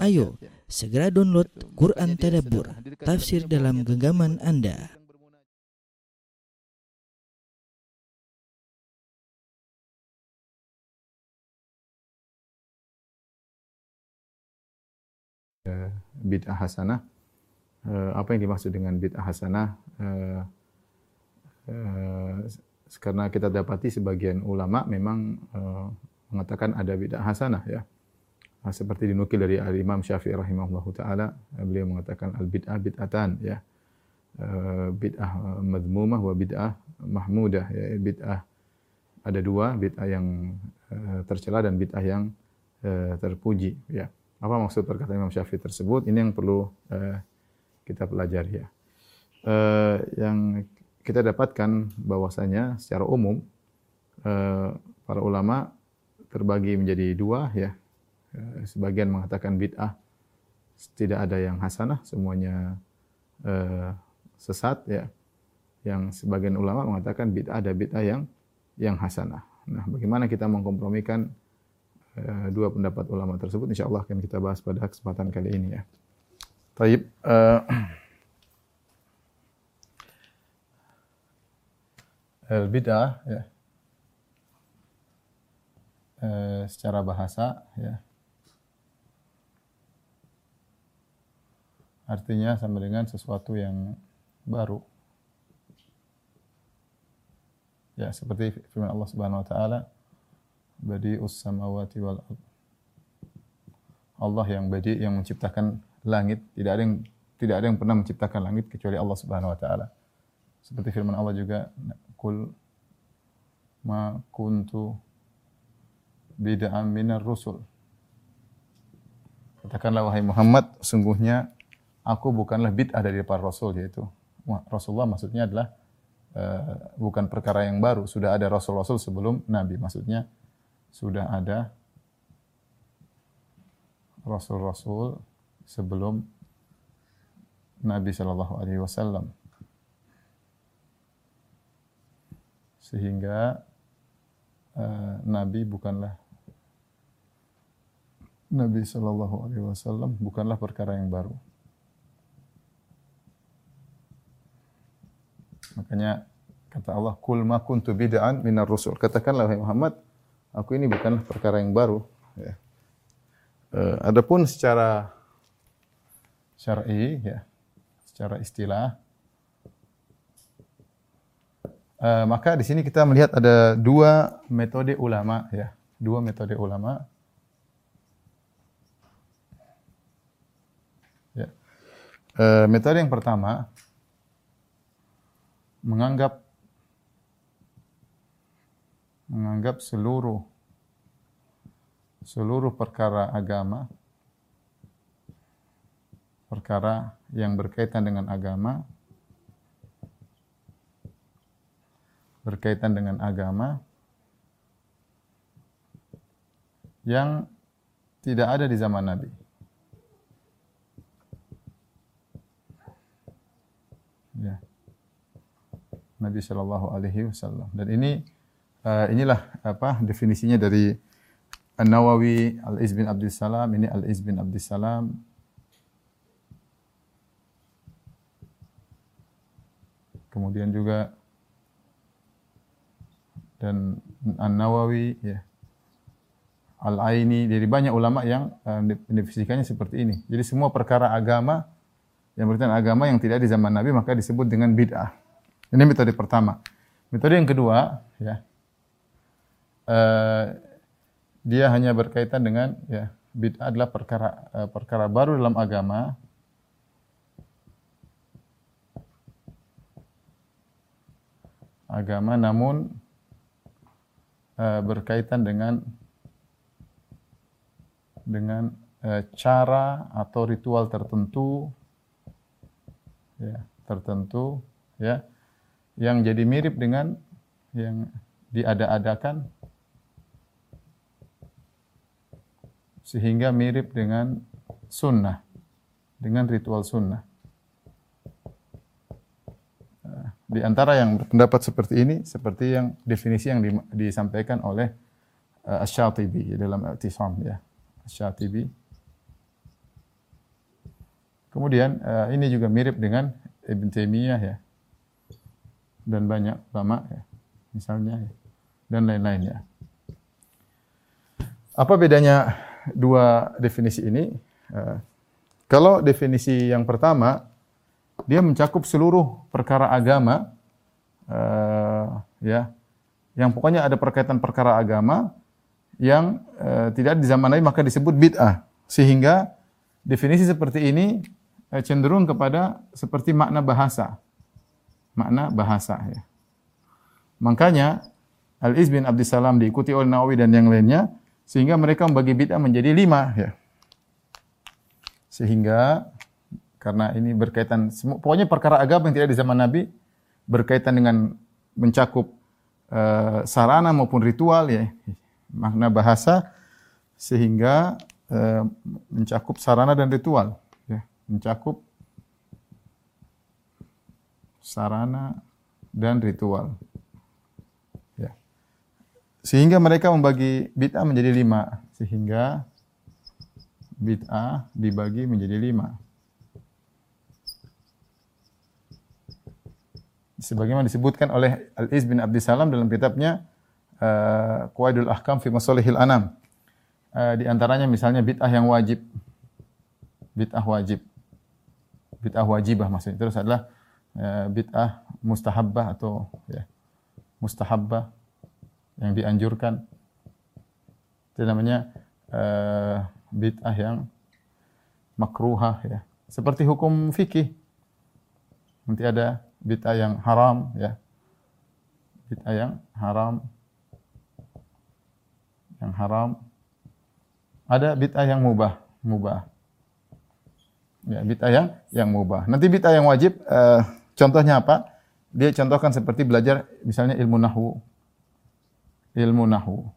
Ayo, segera download Quran Tadabbur, tafsir dalam genggaman Anda. bid'ah hasanah. Eh, apa yang dimaksud dengan bid'ah hasanah? Eh, eh, karena kita dapati sebagian ulama memang mengatakan ada bid'ah hasanah ya. Nah, seperti dinukil dari Al Imam Syafi'i rahimahullahu taala, beliau mengatakan al bid'ah bid'atan ya. bid'ah madmumah wa bid'ah mahmudah ya. Bid'ah ada dua, bid'ah yang tercela dan bid'ah yang terpuji ya. Apa maksud perkataan Imam Syafi'i tersebut? Ini yang perlu kita pelajari ya. Yang kita dapatkan bahwasanya secara umum para ulama terbagi menjadi dua ya. Uh, sebagian mengatakan bid'ah tidak ada yang hasanah, semuanya uh, sesat ya. Yang sebagian ulama mengatakan bid'ah ada bid'ah yang yang hasanah. Nah, bagaimana kita mengkompromikan Eh, dua pendapat ulama tersebut insya Allah akan kita bahas pada kesempatan kali ini ya. Taib. Uh, al bid'ah ya. Uh, secara bahasa ya. Artinya sama dengan sesuatu yang baru. Ya, seperti firman Allah Subhanahu wa taala, badi'us samawati wal ard. Allah yang badi yang menciptakan langit, tidak ada yang tidak ada yang pernah menciptakan langit kecuali Allah Subhanahu wa taala. Seperti firman Allah juga, "Qul ma kuntu bid'an minar rusul." Katakanlah wahai Muhammad, sungguhnya aku bukanlah bid'ah dari para rasul yaitu Rasulullah maksudnya adalah uh, bukan perkara yang baru, sudah ada rasul-rasul sebelum nabi. Maksudnya sudah ada rasul-rasul sebelum Nabi Shallallahu Alaihi Wasallam, sehingga uh, Nabi bukanlah Nabi Shallallahu Alaihi Wasallam bukanlah perkara yang baru. Makanya kata Allah, "Kul ma kuntu bid'an minar rusul." Katakanlah wahai Muhammad, aku ini bukan perkara yang baru. Ya. Uh, adapun secara syar'i, ya, secara istilah, uh, maka di sini kita melihat ada dua metode ulama, ya, dua metode ulama. Ya. Uh, metode yang pertama menganggap menganggap seluruh seluruh perkara agama perkara yang berkaitan dengan agama berkaitan dengan agama yang tidak ada di zaman Nabi. Ya. Nabi Shallallahu Alaihi Wasallam. Dan ini uh, inilah apa definisinya dari An-Nawawi, Al-Iz bin Abdul Salam, ini Al-Iz bin Abdul Salam. Kemudian juga dan An-Nawawi ya. Al-Aini dari banyak ulama yang uh, mendefinisikannya seperti ini. Jadi semua perkara agama yang berkaitan agama yang tidak di zaman Nabi maka disebut dengan bid'ah. Ini metode pertama. Metode yang kedua ya uh, dia hanya berkaitan dengan ya bid'ah adalah perkara uh, perkara baru dalam agama agama namun uh, berkaitan dengan dengan uh, cara atau ritual tertentu ya tertentu ya yang jadi mirip dengan yang diada-adakan sehingga mirip dengan sunnah, dengan ritual sunnah. Eh, di antara yang berpendapat seperti ini, seperti yang definisi yang disampaikan oleh uh, Asy-Syatibi dalam I'tisam ya. Asy-Syatibi Kemudian uh, ini juga mirip dengan Ibn Taimiyah ya. Dan banyak ulama ya. Misalnya ya. dan lain-lain ya. Apa bedanya dua definisi ini? Uh, kalau definisi yang pertama, dia mencakup seluruh perkara agama, uh, ya, yang pokoknya ada perkaitan perkara agama yang uh, tidak di zaman Nabi maka disebut bid'ah. Sehingga definisi seperti ini cenderung kepada seperti makna bahasa. Makna bahasa ya. Makanya Al-Iz bin Abdussalam diikuti oleh Nawawi dan yang lainnya sehingga mereka membagi bid'ah menjadi lima ya. Sehingga karena ini berkaitan pokoknya perkara agama yang tidak di zaman Nabi berkaitan dengan mencakup uh, sarana maupun ritual ya makna bahasa sehingga uh, mencakup sarana dan ritual mencakup sarana dan ritual. Ya. Sehingga mereka membagi bid'ah menjadi lima. Sehingga bid'ah dibagi menjadi lima. Sebagaimana disebutkan oleh Al-Iz bin Abdissalam dalam kitabnya uh, Qawaidul Ahkam fi Masalihil Anam. Uh, di antaranya misalnya bid'ah yang wajib. Bid'ah wajib bid'ah wajibah maksudnya. Terus adalah ya, bid'ah mustahabbah atau ya, mustahabbah yang dianjurkan. Itu namanya uh, bid'ah yang makruhah ya. Seperti hukum fikih. Nanti ada bid'ah yang haram ya. Bid'ah yang haram yang haram. Ada bid'ah yang mubah, mubah. Ya, bid'ah yang yang mubah. Nanti bid'ah yang wajib uh, contohnya apa? Dia contohkan seperti belajar misalnya ilmu nahwu. Ilmu nahwu.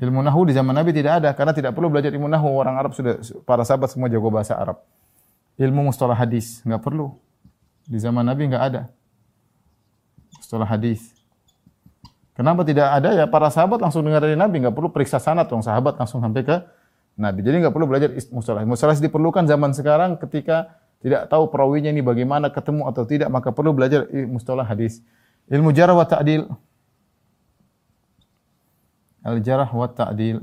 Ilmu nahwu di zaman Nabi tidak ada karena tidak perlu belajar ilmu nahwu. Orang Arab sudah para sahabat semua jago bahasa Arab. Ilmu mustalah hadis nggak perlu. Di zaman Nabi nggak ada. Mustalah hadis. Kenapa tidak ada? Ya para sahabat langsung dengar dari Nabi, nggak perlu periksa sanad, dong sahabat langsung sampai ke Nabi. Jadi nggak perlu belajar mustalah. Mustalah diperlukan zaman sekarang ketika tidak tahu perawinya ini bagaimana ketemu atau tidak, maka perlu belajar mustalah hadis. Ilmu jarah wa ta'dil. Al-jarah wa ta'dil.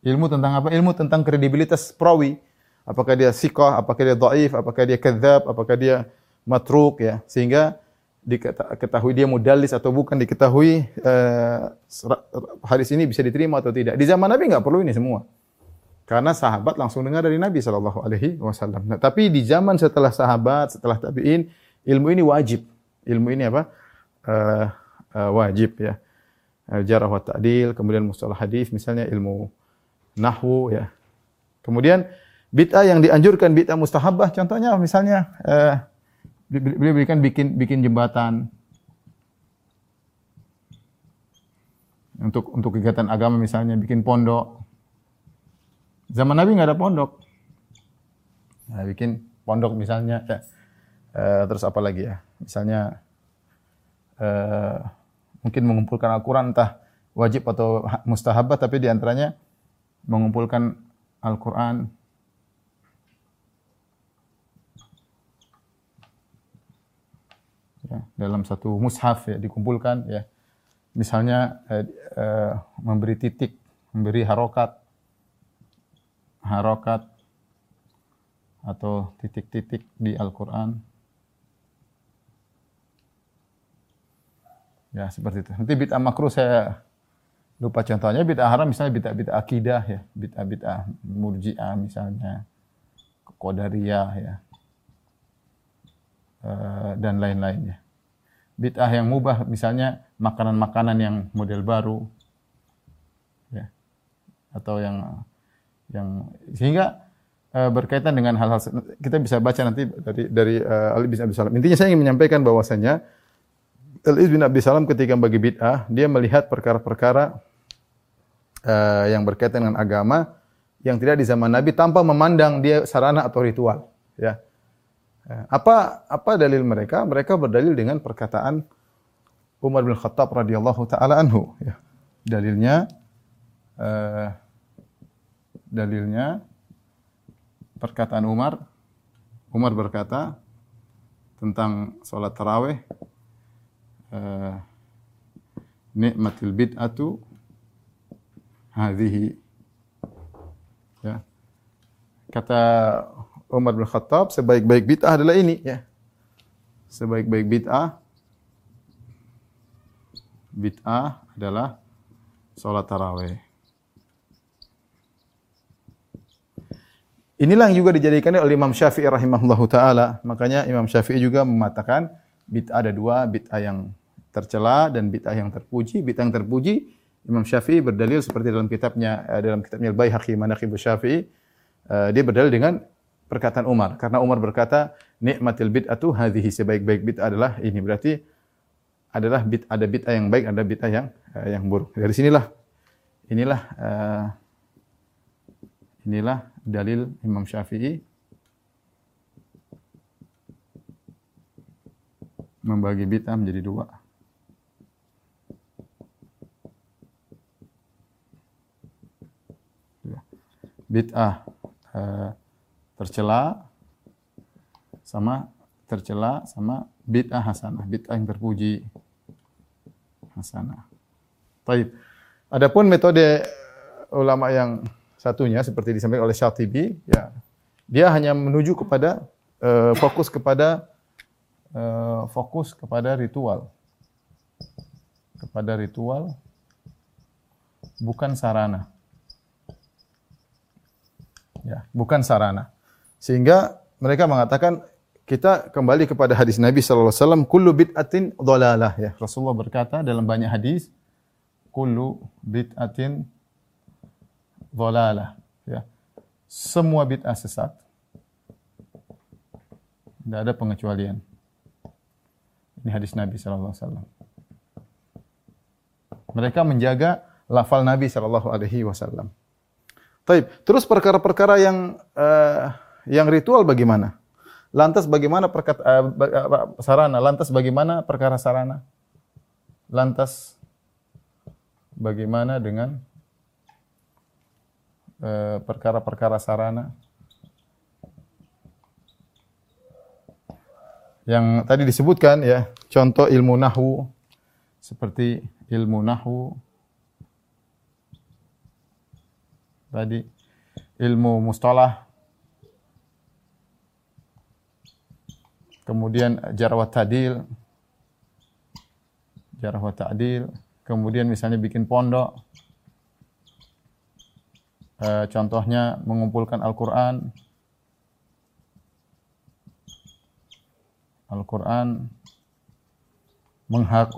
Ilmu tentang apa? Ilmu tentang kredibilitas perawi. Apakah dia sikoh, apakah dia dhaif, apakah dia kadzab, apakah dia matruk ya. Sehingga diketahui dia mudalis atau bukan, diketahui uh, hadis ini bisa diterima atau tidak. Di zaman Nabi nggak perlu ini semua. Karena sahabat langsung dengar dari Nabi Shallallahu Alaihi Wasallam. Nah, tapi di zaman setelah sahabat, setelah tabiin, ilmu ini wajib. Ilmu ini apa? Uh, uh, wajib ya. Jarah wa ta'dil, kemudian mustalah hadis, misalnya ilmu nahwu ya. Kemudian bid'ah yang dianjurkan bid'ah mustahabah, contohnya misalnya uh, berikan bikin bikin jembatan untuk untuk kegiatan agama misalnya bikin pondok. Zaman Nabi nggak ada pondok. Nah, bikin pondok misalnya ya. Uh, terus apa lagi ya? Misalnya uh, mungkin mengumpulkan Al-Qur'an entah wajib atau mustahabah tapi di antaranya mengumpulkan Al-Qur'an ya, dalam satu mushaf ya dikumpulkan ya. Misalnya eh, memberi titik, memberi harokat, harokat atau titik-titik di Al-Quran. Ya seperti itu. Nanti bid'ah makruh saya lupa contohnya. Bid'ah haram misalnya bid'ah bid'ah akidah ya, bid'ah bid'ah murji'ah misalnya, qadariyah ya, Eh, dan lain-lainnya. Bid'ah yang mubah misalnya makanan-makanan yang model baru ya. Atau yang yang sehingga uh, berkaitan dengan hal-hal kita bisa baca nanti dari dari uh, Ali bin Abi Salam. Intinya saya ingin menyampaikan bahwasanya Ali bin Abi Salam ketika bagi bid'ah, dia melihat perkara-perkara uh, yang berkaitan dengan agama yang tidak di zaman Nabi tanpa memandang dia sarana atau ritual, ya. Apa apa dalil mereka? Mereka berdalil dengan perkataan Umar bin Khattab radhiyallahu taala anhu. Ya. Dalilnya dalilnya perkataan Umar. Umar berkata tentang sholat taraweh, uh, nikmatil bid'atu hadhihi. Ya. Kata Umar bin Khattab, sebaik-baik bid'ah adalah ini. Ya. Sebaik-baik bid'ah, bid'ah adalah sholat taraweh. Inilah yang juga dijadikan oleh Imam Syafi'i rahimahullahu taala. Makanya Imam Syafi'i juga mengatakan bid'ah ada dua, bid'ah yang tercela dan bid'ah yang terpuji. Bid'ah yang terpuji Imam Syafi'i berdalil seperti dalam kitabnya eh, dalam kitabnya Al-Baihaqi Manaqib Syafi'i eh, dia berdalil dengan perkataan Umar karena Umar berkata nikmatil bid'atu hadhihi sebaik-baik bid'ah adalah ini berarti adalah bid ada bid'ah yang baik ada bid'ah yang eh, yang buruk. Dari sinilah inilah inilah dalil Imam Syafi'i membagi bid'ah menjadi dua. Bid'ah uh, tercela sama tercela sama bid'ah hasanah, bid'ah yang terpuji hasanah. Baik. Adapun metode ulama yang satunya seperti disampaikan oleh Syatibi ya dia hanya menuju kepada uh, fokus kepada uh, fokus kepada ritual. Kepada ritual bukan sarana. Ya bukan sarana. Sehingga mereka mengatakan kita kembali kepada hadis Nabi sallallahu alaihi wasallam kullu bid'atin dhalalah. Ya Rasulullah berkata dalam banyak hadis kullu bid'atin dhalalah ya. Semua bid'ah sesat. Tidak ada pengecualian. Ini hadis Nabi wasallam. Mereka menjaga lafal Nabi wasallam. Taib. Terus perkara-perkara yang uh, yang ritual bagaimana? Lantas bagaimana perkata, uh, sarana? Lantas bagaimana perkara sarana? Lantas bagaimana dengan Eh, perkara-perkara sarana. Yang tadi disebutkan ya contoh ilmu nahu seperti ilmu nahu. Tadi ilmu mustalah. Kemudian jarawat tadil jarawat ta'dil kemudian misalnya bikin pondok E, contohnya mengumpulkan Al-Quran. Al-Quran.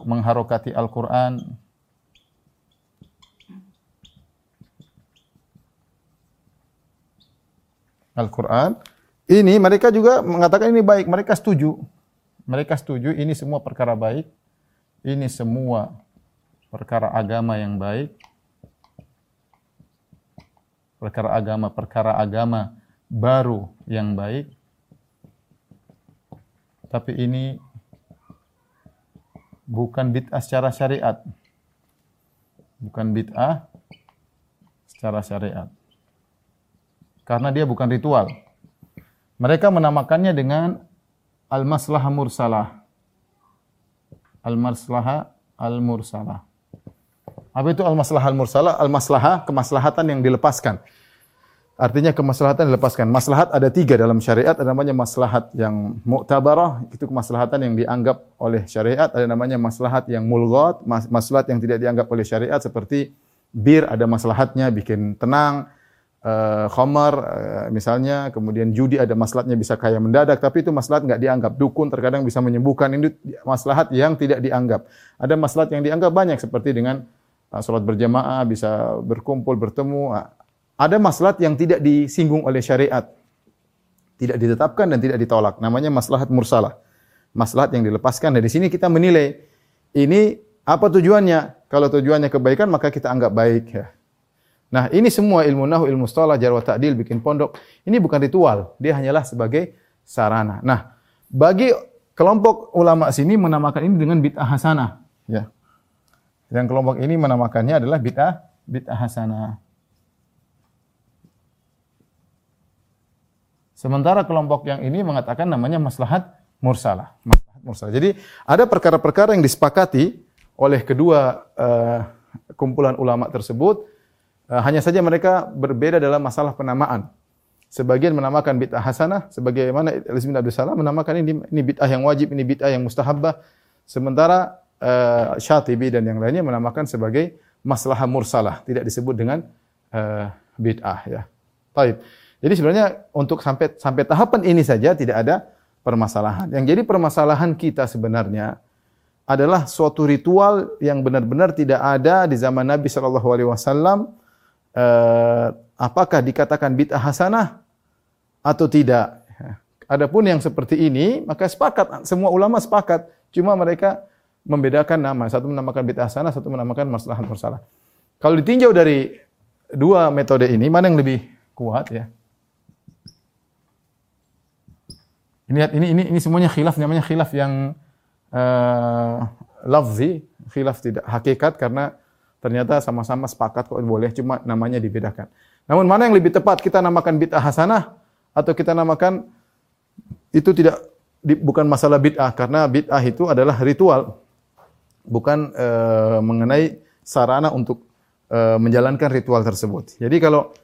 Mengharokati Al-Quran. Al-Quran. Ini mereka juga mengatakan ini baik. Mereka setuju. Mereka setuju ini semua perkara baik. Ini semua perkara agama yang baik perkara agama, perkara agama baru yang baik. Tapi ini bukan bid'ah secara syariat. Bukan bid'ah secara syariat. Karena dia bukan ritual. Mereka menamakannya dengan al-maslahah mursalah. Al-maslahah al-mursalah. Apa itu al-maslahah al-mursalah? Al-maslahah kemaslahatan yang dilepaskan. Artinya kemaslahatan dilepaskan. Maslahat ada tiga dalam syariat. Ada namanya maslahat yang mu'tabarah. Itu kemaslahatan yang dianggap oleh syariat. Ada namanya maslahat yang mulghat. Maslahat yang tidak dianggap oleh syariat. Seperti bir ada maslahatnya bikin tenang. Uh, khamar uh, misalnya. Kemudian judi ada maslahatnya bisa kaya mendadak. Tapi itu maslahat nggak dianggap. Dukun terkadang bisa menyembuhkan. Ini maslahat yang tidak dianggap. Ada maslahat yang dianggap banyak. Seperti dengan sholat berjamaah, bisa berkumpul, bertemu. Ah, ada maslahat yang tidak disinggung oleh syariat. Tidak ditetapkan dan tidak ditolak. Namanya maslahat mursalah. Maslahat yang dilepaskan. Dan di sini kita menilai ini apa tujuannya. Kalau tujuannya kebaikan maka kita anggap baik. Ya. Nah ini semua ilmu nahu, ilmu stolah, jarwa ta'dil, bikin pondok. Ini bukan ritual. Dia hanyalah sebagai sarana. Nah bagi kelompok ulama sini menamakan ini dengan bid'ah hasanah. Ya. Yang kelompok ini menamakannya adalah bid'ah bid'ah hasanah. Sementara kelompok yang ini mengatakan namanya maslahat mursalah. Maslahat mursalah. Jadi ada perkara-perkara yang disepakati oleh kedua uh, kumpulan ulama tersebut. Uh, hanya saja mereka berbeda dalam masalah penamaan. Sebagian menamakan bid'ah hasanah, sebagaimana bin Abdul Salam menamakan ini, ini bid'ah yang wajib, ini bid'ah yang mustahabbah. Sementara uh, Syatibi dan yang lainnya menamakan sebagai masalah mursalah, tidak disebut dengan uh, bid'ah ya. Baik. Jadi sebenarnya untuk sampai sampai tahapan ini saja tidak ada permasalahan. Yang jadi permasalahan kita sebenarnya adalah suatu ritual yang benar-benar tidak ada di zaman Nabi Shallallahu Alaihi Wasallam. Uh, apakah dikatakan bid'ah hasanah atau tidak. Adapun yang seperti ini, maka sepakat semua ulama sepakat. Cuma mereka membedakan nama. Satu menamakan bid'ah sana, satu menamakan maslahat mursalah. Kalau ditinjau dari dua metode ini, mana yang lebih kuat ya? Ini lihat ini ini ini semuanya khilaf namanya khilaf yang uh, lafzi, khilaf tidak hakikat karena ternyata sama-sama sepakat kok boleh cuma namanya dibedakan. Namun mana yang lebih tepat kita namakan bid'ah hasanah atau kita namakan itu tidak bukan masalah bid'ah karena bid'ah itu adalah ritual bukan e, mengenai sarana untuk e, menjalankan ritual tersebut. Jadi kalau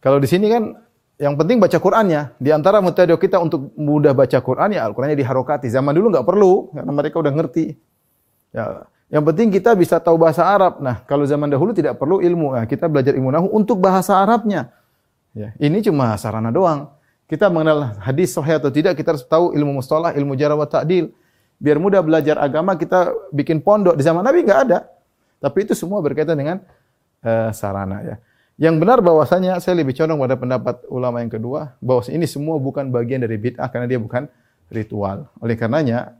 kalau di sini kan yang penting baca Qur'annya. Di antara metode kita untuk mudah baca Qur'an ya Al-Qur'annya diharokati. Zaman dulu nggak perlu karena mereka udah ngerti. Ya, yang penting kita bisa tahu bahasa Arab. Nah, kalau zaman dahulu tidak perlu ilmu. Nah, kita belajar ilmu nahu untuk bahasa Arabnya. Ya, ini cuma sarana doang. Kita mengenal hadis sahih atau tidak, kita harus tahu ilmu mustalah, ilmu jarah wa ta'dil. Biar mudah belajar agama, kita bikin pondok. Di zaman Nabi nggak ada. Tapi itu semua berkaitan dengan uh, sarana ya. Yang benar bahwasanya saya lebih condong pada pendapat ulama yang kedua bahwa ini semua bukan bagian dari bid'ah karena dia bukan ritual. Oleh karenanya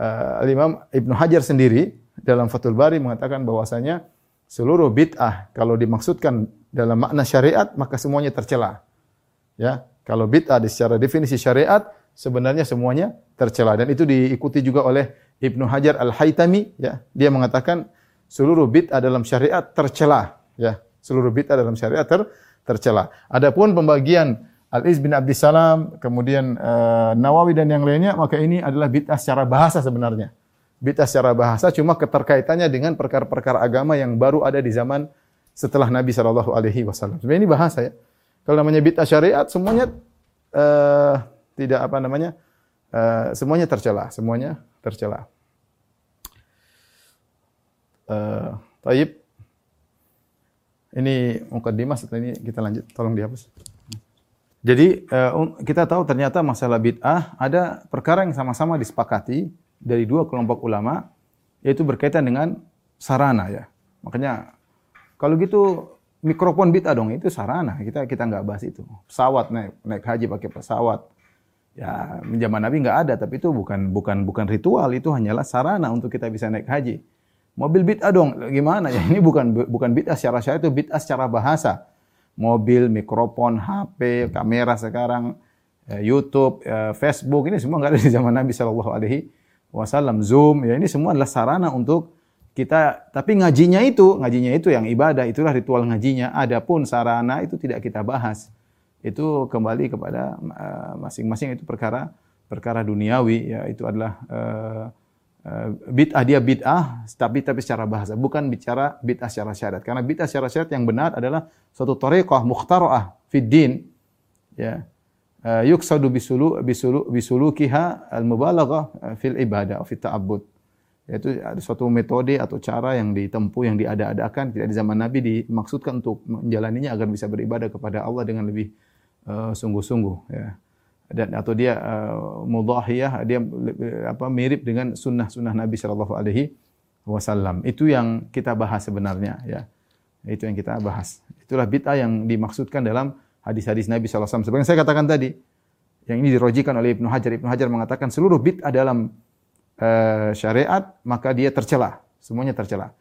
uh, Imam Ibnu Hajar sendiri dalam Fathul Bari mengatakan bahwasanya seluruh bid'ah kalau dimaksudkan dalam makna syariat maka semuanya tercela. Ya, kalau bid'ah secara definisi syariat sebenarnya semuanya tercela dan itu diikuti juga oleh Ibnu Hajar Al-Haytami ya. Dia mengatakan seluruh bid'ah dalam syariat tercela ya. Seluruh bid'ah dalam syariat ter tercela. Adapun pembagian Al-Iz bin Abdis Salam, kemudian uh, Nawawi dan yang lainnya, maka ini adalah bid'ah secara bahasa sebenarnya. Bid'ah secara bahasa cuma keterkaitannya dengan perkara-perkara agama yang baru ada di zaman setelah Nabi Shallallahu alaihi wasallam. Sebenarnya ini bahasa ya. Kalau namanya bid'ah syariat semuanya uh, tidak apa namanya? Uh, semuanya tercela, semuanya tercela. Uh. Ini mukadimah setelah ini kita lanjut. Tolong dihapus. Jadi uh, kita tahu ternyata masalah bid'ah ada perkara yang sama-sama disepakati dari dua kelompok ulama yaitu berkaitan dengan sarana ya. Makanya kalau gitu mikrofon bid'ah dong itu sarana kita kita nggak bahas itu pesawat naik naik haji pakai pesawat ya zaman Nabi nggak ada tapi itu bukan bukan bukan ritual itu hanyalah sarana untuk kita bisa naik haji. Mobil bid'ah dong gimana ya? Ini bukan bukan bid'ah secara syariat itu bid'ah secara bahasa. Mobil mikrofon HP kamera sekarang ya, YouTube ya, Facebook ini semua nggak ada di zaman Nabi Shallallahu Alaihi Wasallam. Zoom ya ini semua adalah sarana untuk kita. Tapi ngajinya itu, ngajinya itu yang ibadah, itulah ritual ngajinya. Adapun sarana itu tidak kita bahas. Itu kembali kepada eh, masing-masing uh, itu perkara perkara duniawi ya itu adalah uh, uh, bid'ah dia bid'ah tapi tapi secara bahasa bukan bicara bid'ah secara syariat. Karena bid'ah secara syariat yang benar adalah suatu tariqah mukhtara'ah fid din ya. Uh, yuksadu bisulu bisulu bisulukiha al mubalaghah fil ibadah fi ta'abbud. Yaitu ada suatu metode atau cara yang ditempuh yang diada-adakan tidak di zaman Nabi dimaksudkan untuk menjalaninya agar bisa beribadah kepada Allah dengan lebih uh, sungguh-sungguh ya. Dan atau dia uh, mudahiyah dia apa mirip dengan sunnah-sunnah Nabi Shallallahu alaihi wasallam. Itu yang kita bahas sebenarnya ya. Itu yang kita bahas. Itulah bid'ah yang dimaksudkan dalam hadis-hadis Nabi Shallallahu alaihi wasallam. Seperti saya katakan tadi yang ini dirojikan oleh Ibnu Hajar. Ibnu Hajar mengatakan seluruh bid'ah dalam uh, syariat, maka dia tercela. Semuanya tercela.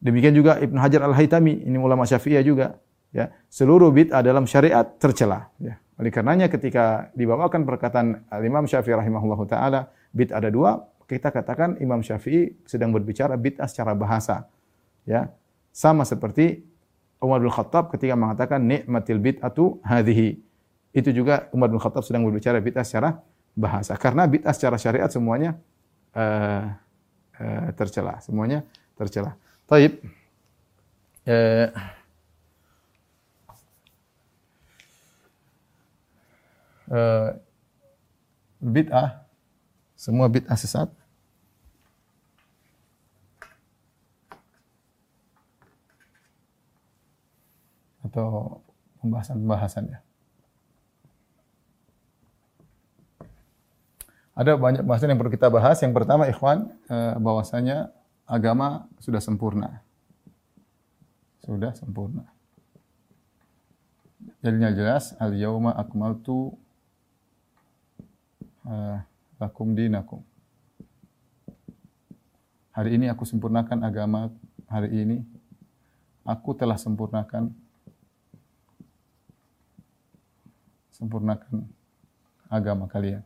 Demikian juga Ibn Hajar Al-Haytami, ini ulama Syafi'iyah juga, ya. Seluruh bid'ah dalam syariat tercela, ya. Oleh karenanya ketika dibawakan perkataan Imam Syafi'i rahimahullah taala, bid'ah ada dua, kita katakan Imam Syafi'i sedang berbicara bid'ah secara bahasa. Ya. Sama seperti Umar bin Khattab ketika mengatakan nikmatil bid'atu hadhihi. itu juga Umar bin Khattab sedang berbicara bid'ah secara bahasa. Karena bid'ah secara syariat semuanya uh, uh, tercela, semuanya tercela. Taib. Uh, uh, bid'ah semua bid'ah sesat atau pembahasan-pembahasannya. Ada banyak bahasan yang perlu kita bahas. Yang pertama, ikhwan, eh, bahwasanya agama sudah sempurna. Sudah sempurna. Jadinya jelas, al-yauma akmaltu uh, lakum dinakum. Hari ini aku sempurnakan agama. Hari ini aku telah sempurnakan sempurnakan agama kalian.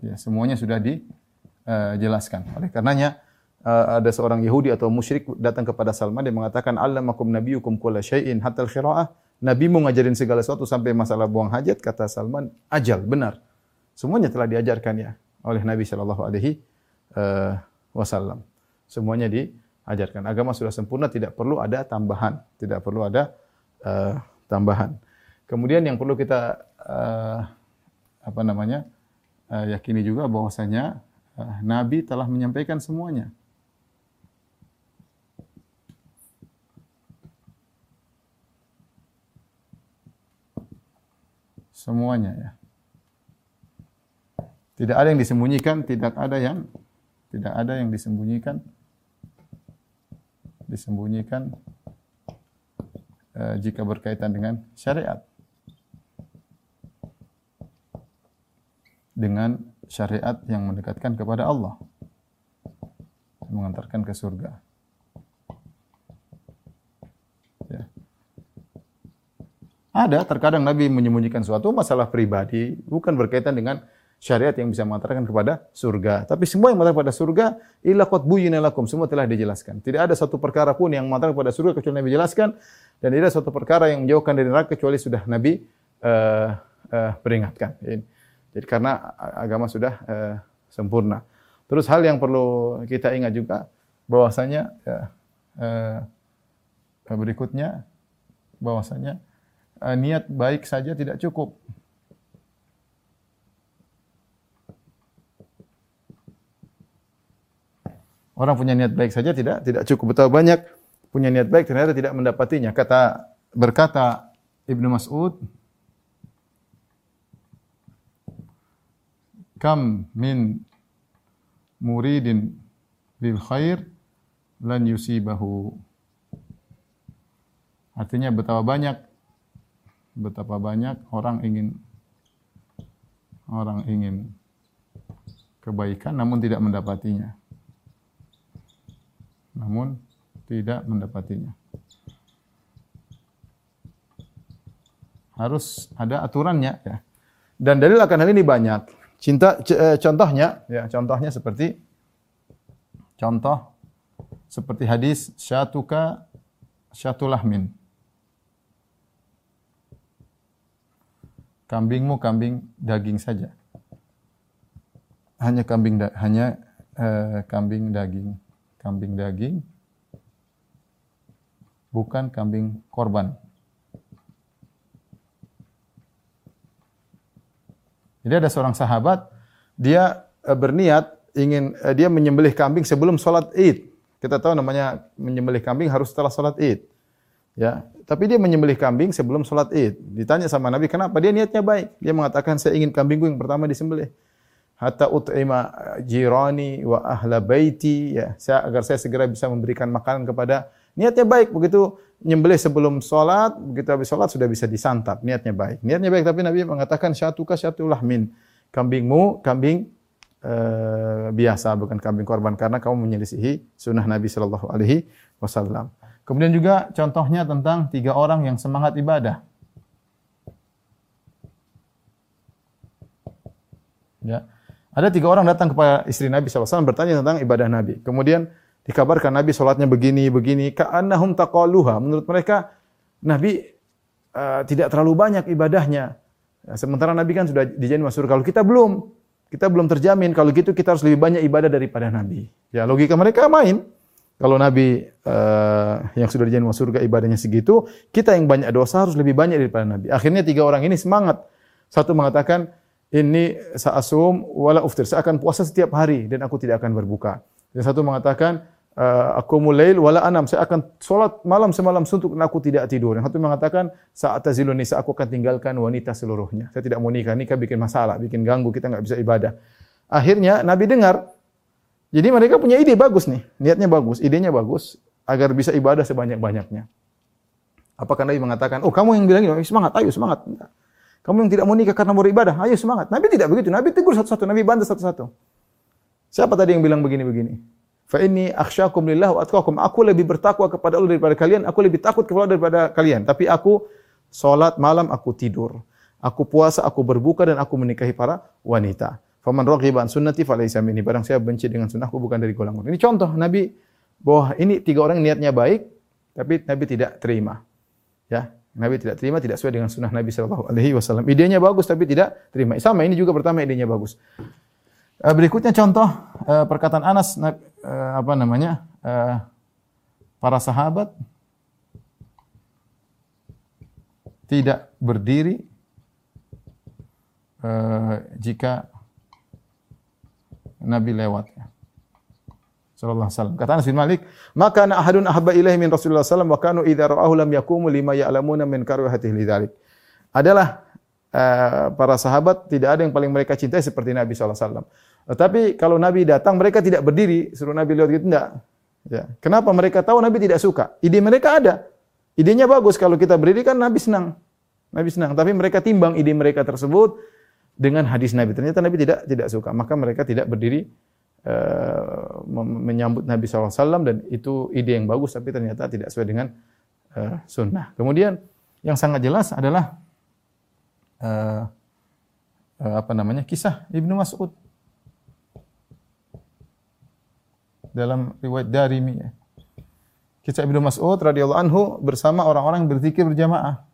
Ya, semuanya sudah dijelaskan. Uh, Oleh karenanya uh, ada seorang Yahudi atau musyrik datang kepada Salman dia mengatakan allamakum nabiyukum kulla syai'in hatta al-qiraah. Nabi mau ngajarin segala sesuatu sampai masalah buang hajat kata Salman ajal benar. Semuanya telah diajarkan ya oleh Nabi sallallahu alaihi uh, wasallam. Semuanya diajarkan. Agama sudah sempurna tidak perlu ada tambahan, tidak perlu ada uh, tambahan. Kemudian yang perlu kita uh, apa namanya uh, yakini juga bahwasanya uh, Nabi telah menyampaikan semuanya. Semuanya ya. Tidak ada yang disembunyikan, tidak ada yang tidak ada yang disembunyikan. Disembunyikan uh, jika berkaitan dengan syariat. dengan syariat yang mendekatkan kepada Allah mengantarkan ke surga. Ya. Ada terkadang Nabi menyembunyikan suatu masalah pribadi bukan berkaitan dengan syariat yang bisa mengantarkan kepada surga. Tapi semua yang mengantarkan kepada surga illa qad buyyina lakum semua telah dijelaskan. Tidak ada satu perkara pun yang mengantarkan kepada surga kecuali Nabi jelaskan dan tidak ada satu perkara yang menjauhkan dari neraka kecuali sudah Nabi uh, uh, peringatkan. Jadi karena agama sudah uh, sempurna. Terus hal yang perlu kita ingat juga bahwasanya ya, uh, berikutnya bahwasanya uh, niat baik saja tidak cukup. Orang punya niat baik saja tidak tidak cukup. Betapa banyak punya niat baik ternyata tidak mendapatinya. Kata berkata Ibnu Mas'ud kam min muridin lil khair lan yusibahu. Artinya betapa banyak betapa banyak orang ingin orang ingin kebaikan namun tidak mendapatinya. Namun tidak mendapatinya. Harus ada aturannya ya. Dan dalil akan hal ini banyak. Cinta eh, contohnya ya contohnya seperti contoh seperti hadis syatuka syatulahmin. Kambingmu kambing daging saja. Hanya kambing hanya eh, kambing daging. Kambing daging bukan kambing korban. Jadi ada seorang sahabat dia uh, berniat ingin uh, dia menyembelih kambing sebelum sholat Id. Kita tahu namanya menyembelih kambing harus setelah sholat Id. Ya, tapi dia menyembelih kambing sebelum sholat Id. Ditanya sama Nabi, kenapa? Dia niatnya baik. Dia mengatakan, saya ingin kambingku yang pertama disembelih. Hatta ut'ima jirani wa ahla baiti. Ya, saya, agar saya segera bisa memberikan makanan kepada niatnya baik. Begitu nyembelih sebelum sholat, begitu habis sholat sudah bisa disantap. Niatnya baik. Niatnya baik, tapi Nabi mengatakan syatuka syatulah min. Kambingmu, kambing uh, biasa, bukan kambing korban. Karena kamu menyelisihi sunnah Nabi Shallallahu Alaihi Wasallam. Kemudian juga contohnya tentang tiga orang yang semangat ibadah. Ya. Ada tiga orang datang kepada istri Nabi SAW bertanya tentang ibadah Nabi. Kemudian Dikabarkan Nabi sholatnya begini, begini. Ka'annahum taqaluha. Menurut mereka, Nabi uh, tidak terlalu banyak ibadahnya. Ya, sementara Nabi kan sudah dijamin masuk Kalau kita belum, kita belum terjamin. Kalau gitu kita harus lebih banyak ibadah daripada Nabi. Ya logika mereka main. Kalau Nabi uh, yang sudah dijamin masuk surga ibadahnya segitu, kita yang banyak dosa harus lebih banyak daripada Nabi. Akhirnya tiga orang ini semangat. Satu mengatakan, ini sa'asum wala uftir. Saya akan puasa setiap hari dan aku tidak akan berbuka. Dan satu mengatakan, uh, aku mulail wala anam. Saya akan solat malam semalam suntuk dan aku tidak tidur. Yang satu mengatakan, saat tazilun nisa aku akan tinggalkan wanita seluruhnya. Saya tidak mau nikah. Nikah bikin masalah, bikin ganggu, kita nggak bisa ibadah. Akhirnya Nabi dengar, jadi mereka punya ide bagus nih, niatnya bagus, idenya bagus, agar bisa ibadah sebanyak-banyaknya. Apakah Nabi mengatakan, oh kamu yang bilang ini, semangat, ayo semangat. Kamu yang tidak mau nikah karena mau ibadah, ayo semangat. Nabi tidak begitu, Nabi tegur satu-satu, Nabi bantu satu-satu. Siapa tadi yang bilang begini-begini? Fa inni akhsyakum lillah wa atqakum. Aku lebih bertakwa kepada Allah daripada kalian, aku lebih takut kepada Allah daripada kalian. Tapi aku salat malam, aku tidur. Aku puasa, aku berbuka dan aku menikahi para wanita. Faman raghiba an sunnati falaysa minni. Barang saya benci dengan sunnahku bukan dari golongan. Ini contoh Nabi bahwa ini tiga orang niatnya baik tapi Nabi tidak terima. Ya, Nabi tidak terima tidak sesuai dengan sunnah Nabi sallallahu alaihi wasallam. Idenya bagus tapi tidak terima. Sama ini juga pertama idenya bagus. Eh, berikutnya contoh eh, perkataan Anas eh, apa namanya? para sahabat tidak berdiri jika Nabi lewat. Sallallahu alaihi wasallam. Kata Anas bin Malik, "Maka ana ahadun ahabba ilaihi min Rasulullah sallallahu wa kanu idza ra'ahu lam yakumu lima ya'lamuna min karahatihi lidzalik." Adalah uh, para sahabat tidak ada yang paling mereka cintai seperti Nabi sallallahu alaihi wasallam. Tetapi kalau Nabi datang mereka tidak berdiri, suruh Nabi lewat gitu enggak. Ya. Kenapa mereka tahu Nabi tidak suka? Ide mereka ada. Idenya bagus kalau kita berdiri kan Nabi senang. Nabi senang, tapi mereka timbang ide mereka tersebut dengan hadis Nabi. Ternyata Nabi tidak tidak suka, maka mereka tidak berdiri menyambut Nabi SAW dan itu ide yang bagus, tapi ternyata tidak sesuai dengan uh, sunnah. Kemudian yang sangat jelas adalah uh, uh, apa namanya kisah Ibnu Mas'ud dalam riwayat Darimi. Ya. Kisah Ibnu Mas'ud radhiyallahu anhu bersama orang-orang yang berzikir berjamaah.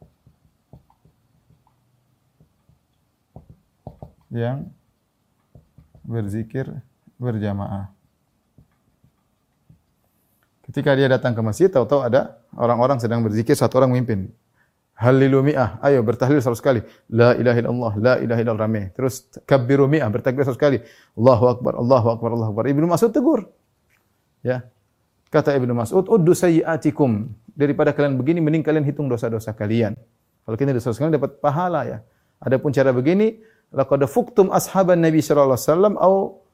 yang berzikir berjamaah. Ketika dia datang ke masjid, tahu-tahu ada orang-orang sedang berzikir, satu orang memimpin. Halilu mi'ah, ayo bertahlil satu kali. La ilaha illallah, la ilaha illallah rame. Terus kabbiru mi'ah, bertakbir satu kali. Allahu akbar, Allahu akbar, Allahu akbar. Ibnu Mas'ud tegur. Ya. Kata Ibnu Mas'ud, uddu sayyiatikum. Daripada kalian begini, mending kalian hitung dosa-dosa kalian. Kalau kita dosa-dosa kalian dapat pahala ya. Adapun cara begini, laqad fuktum ashaban Nabi sallallahu alaihi wasallam au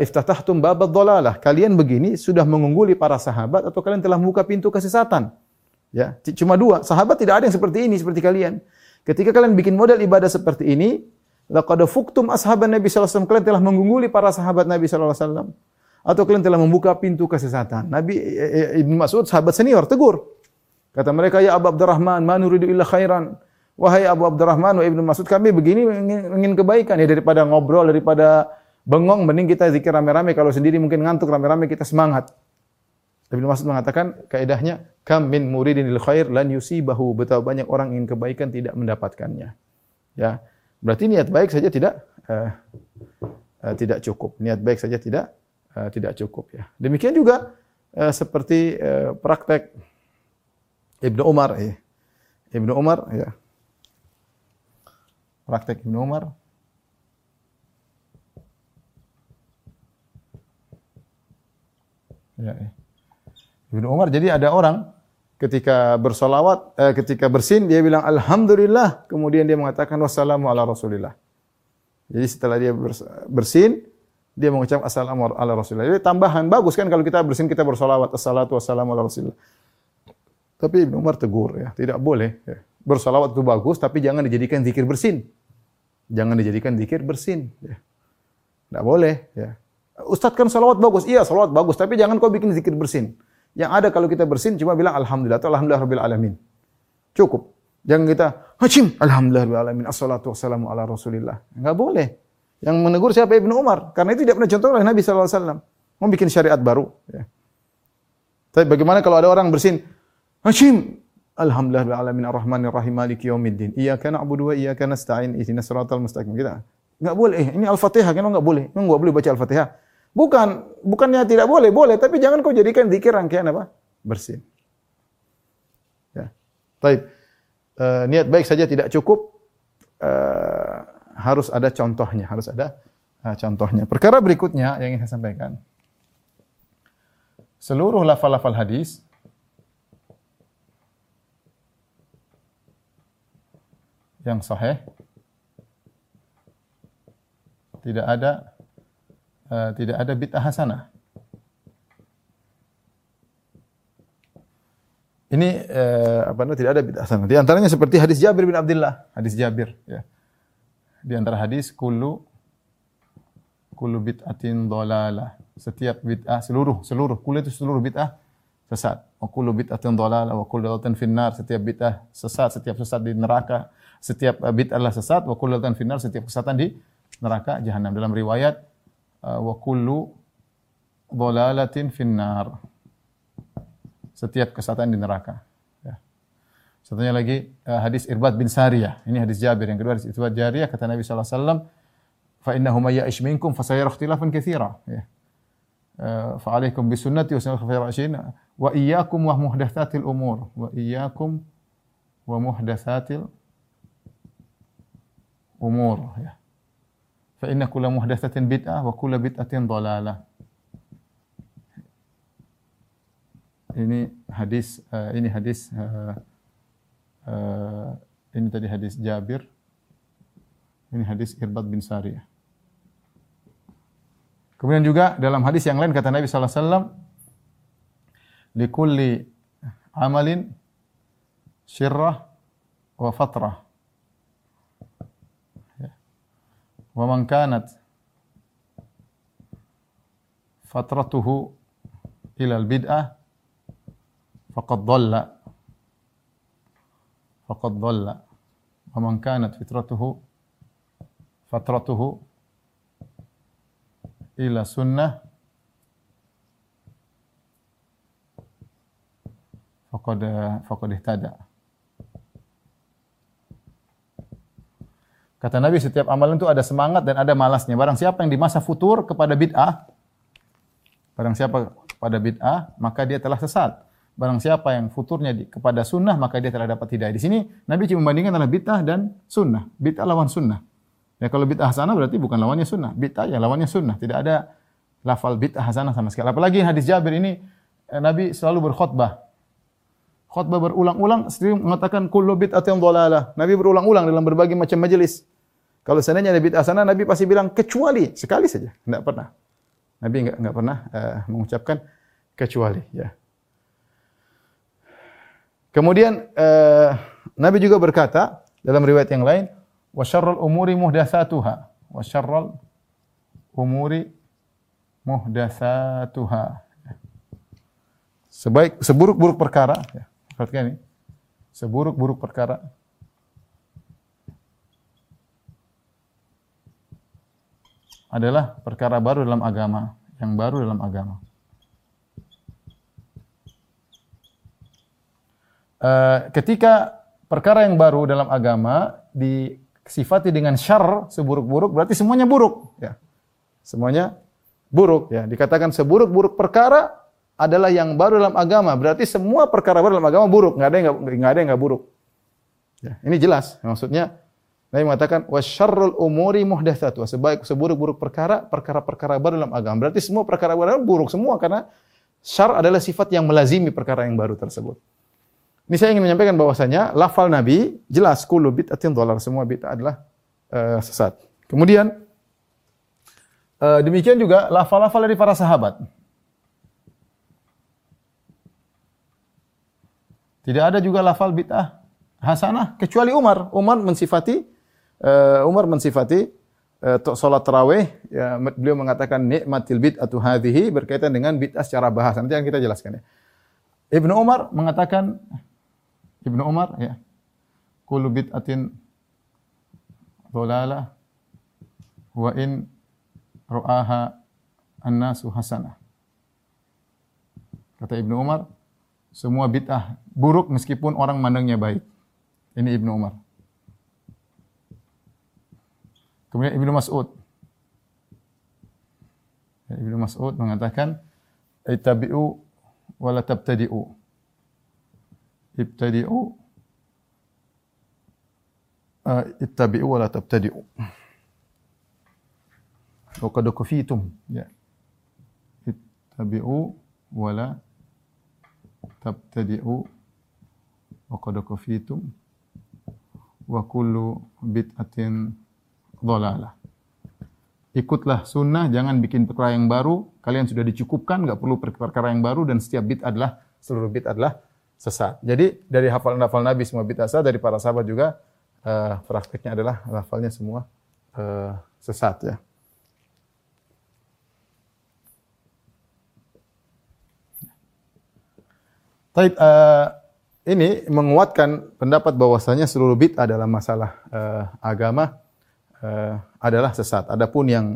iftatahtum babad dhalalah. Kalian begini sudah mengungguli para sahabat atau kalian telah membuka pintu kesesatan. Ya, cuma dua. Sahabat tidak ada yang seperti ini seperti kalian. Ketika kalian bikin model ibadah seperti ini, laqad fuktum ashaban Nabi sallallahu alaihi wasallam. Kalian telah mengungguli para sahabat Nabi sallallahu alaihi wasallam atau kalian telah membuka pintu kesesatan. Nabi eh, eh, Ibnu Mas'ud sahabat senior tegur. Kata mereka, "Ya Abu Abdurrahman, ma nuridu illa khairan." Wahai Abu Abdurrahman wa Ibnu Mas'ud, kami begini ingin, ingin kebaikan ya daripada ngobrol, daripada bengong, mending kita zikir rame-rame. Kalau sendiri mungkin ngantuk rame-rame kita semangat. Ibnu Mas'ud mengatakan kaidahnya kam min muridin lil khair lan yusibahu. Betapa banyak orang ingin kebaikan tidak mendapatkannya. Ya. Berarti niat baik saja tidak uh, uh, tidak cukup. Niat baik saja tidak uh, tidak cukup ya. Demikian juga uh, seperti uh, praktek Ibnu Umar ya. Ibnu Umar ya praktek Ibnu Umar. Ya, ya. Ibnu Umar jadi ada orang ketika bersolawat, eh, ketika bersin dia bilang alhamdulillah, kemudian dia mengatakan wassalamu ala rasulillah. Jadi setelah dia bersin, dia mengucap assalamu ala rasulillah. Jadi tambahan bagus kan kalau kita bersin kita bersolawat assalatu wassalamu ala rasulillah. Tapi Ibnu Umar tegur ya, tidak boleh. Ya. Bersolawat itu bagus, tapi jangan dijadikan zikir bersin. Jangan dijadikan zikir bersin. Ya. Tidak boleh. Ya. Ustadz kan salawat bagus. Iya salawat bagus. Tapi jangan kau bikin zikir bersin. Yang ada kalau kita bersin cuma bilang Alhamdulillah atau Alhamdulillah Rabbil Alamin. Cukup. Jangan kita, hacim, Alhamdulillah Rabbil Alamin, assalatu wassalamu ala Rasulillah. Enggak boleh. Yang menegur siapa Ibnu Umar. Karena itu tidak pernah contoh oleh Nabi SAW. Mau bikin syariat baru. Ya. Tapi bagaimana kalau ada orang bersin, hacim, Alhamdulillah rabbil alamin arrahmanir rahim maliki yaumiddin. Iyyaka na'budu wa iyyaka nasta'in ihdinas siratal mustaqim. Kita enggak boleh. Eh, ini Al-Fatihah kan enggak boleh. Enggak boleh baca Al-Fatihah. Bukan, bukannya tidak boleh, boleh, tapi jangan kau jadikan zikir rangkaian apa? Bersin. Ya. Baik. Uh, niat baik saja tidak cukup. Uh, harus ada contohnya, harus ada uh, contohnya. Perkara berikutnya yang ingin saya sampaikan. Seluruh lafal-lafal hadis yang sahih tidak ada uh, tidak ada bid'ah hasanah. Ini uh, apa namanya tidak ada bid'ah hasanah. Di antaranya seperti hadis Jabir bin Abdullah, hadis Jabir ya. Di antara hadis kullu kullu bid'atin dhalalah. Setiap bid'ah seluruh seluruh kullu itu seluruh bid'ah sesat. Wa kullu bid'atin dhalalah wa kullu dhalalatin finnar. Setiap bid'ah sesat, setiap sesat di neraka. Setiap bid'ah adalah sesat wa kullu dhalalatin finnar. Setiap kesesatan di neraka jahanam. Dalam riwayat wa kullu dhalalatin finnar. Setiap kesesatan di neraka. Ya. Satunya lagi uh, hadis Irbad bin Sariyah. Ini hadis Jabir. Yang kedua hadis Irbad Jariyah kata Nabi sallallahu alaihi wasallam fa innahu may ya'ish minkum fa sayara ikhtilafan katsira ya fa alaikum bi sunnati wa sunnati rasyidin wa iyyakum wa muhdatsatil umur wa iyyakum wa muhdatsatil umur ya fa inna kulla muhdatsatin bid'ah wa kulla bid'atin dhalalah ini hadis uh, ini hadis uh, uh, ini tadi hadis Jabir. Ini hadis Irbad bin Sariyah Kemudian juga dalam hadis yang lain kata Nabi sallallahu alaihi wasallam likulli amalin syirrah wa fatrah. Ya. Wa man kanat fatratuhu ila al-bid'ah faqad dhalla faqad dhalla wa man kanat fitratuhu fatratuhu ila sunnah faqad faqad ihtada. Kata Nabi setiap amalan itu ada semangat dan ada malasnya. Barang siapa yang di masa futur kepada bid'ah, barang siapa kepada bid'ah, maka dia telah sesat. Barang siapa yang futurnya di, kepada sunnah, maka dia telah dapat hidayah. Di sini Nabi cuma membandingkan antara bid'ah dan sunnah. Bid'ah lawan sunnah. Ya kalau bid'ah hasanah berarti bukan lawannya sunnah. Bid'ah ya lawannya sunnah. Tidak ada lafal bid'ah hasanah sama sekali. Apalagi hadis Jabir ini eh, Nabi selalu berkhutbah. Khutbah berulang-ulang sering mengatakan kullu bid'atin dhalalah. Nabi berulang-ulang dalam berbagai macam majelis. Kalau seandainya ada bid'ah hasanah Nabi pasti bilang kecuali sekali saja. Tidak pernah. Nabi enggak enggak pernah uh, mengucapkan kecuali ya. Kemudian uh, Nabi juga berkata dalam riwayat yang lain, wa syarrul umuri muhdatsatuha wa syarrul umuri muhdatsatuha sebaik seburuk-buruk perkara ya perhatikan ini seburuk-buruk perkara adalah perkara baru dalam agama yang baru dalam agama uh, ketika perkara yang baru dalam agama di sifati dengan syar seburuk-buruk berarti semuanya buruk ya. Semuanya buruk ya. Dikatakan seburuk-buruk perkara adalah yang baru dalam agama. Berarti semua perkara baru dalam agama buruk, nggak ada yang nggak ada yang nggak buruk. Ya, ini jelas. Maksudnya Nabi mengatakan wasyarrul umuri muhdatsatu. Sebaik seburuk-buruk perkara, perkara-perkara baru dalam agama. Berarti semua perkara baru buruk semua karena syar adalah sifat yang melazimi perkara yang baru tersebut. Ini saya ingin menyampaikan bahwasanya lafal Nabi jelas kullu bid'atin dhalar semua bid'ah adalah uh, sesat. Kemudian uh, demikian juga lafal-lafal dari para sahabat. Tidak ada juga lafal bid'ah hasanah kecuali Umar. Umar mensifati uh, Umar mensifati uh, salat tarawih ya, beliau mengatakan nikmatil bid'atu hadhihi berkaitan dengan bid'ah secara bahasa. Nanti yang kita jelaskan ya. Ibnu Umar mengatakan Ibnu Umar ya. Kullu bid'atin dhalalah wa in ru'aha an-nasu. Kata Ibnu Umar, semua bid'ah buruk meskipun orang mandangnya baik. Ini Ibnu Umar. Kemudian Ibnu Mas'ud. Ibnu Mas'ud mengatakan, "Ittabi'u wa tabtadi'u." Ibtadi'u uh, ittabi'u wa tabtadi'u. Wa qad kufitum. Ya. Ittabi'u wa la tabtadi'u wa qad kufitum wa bid'atin dhalalah. Ikutlah sunnah, jangan bikin perkara yang baru. Kalian sudah dicukupkan, nggak perlu perkara yang baru dan setiap bid adalah seluruh bid adalah sesat. Jadi dari hafal-hafal Nabi semua bid sesat, dari para sahabat juga uh, prakteknya adalah hafalnya semua uh, sesat ya. Taib, uh, ini menguatkan pendapat bahwasanya seluruh bid'ah dalam masalah uh, agama uh, adalah sesat. Adapun yang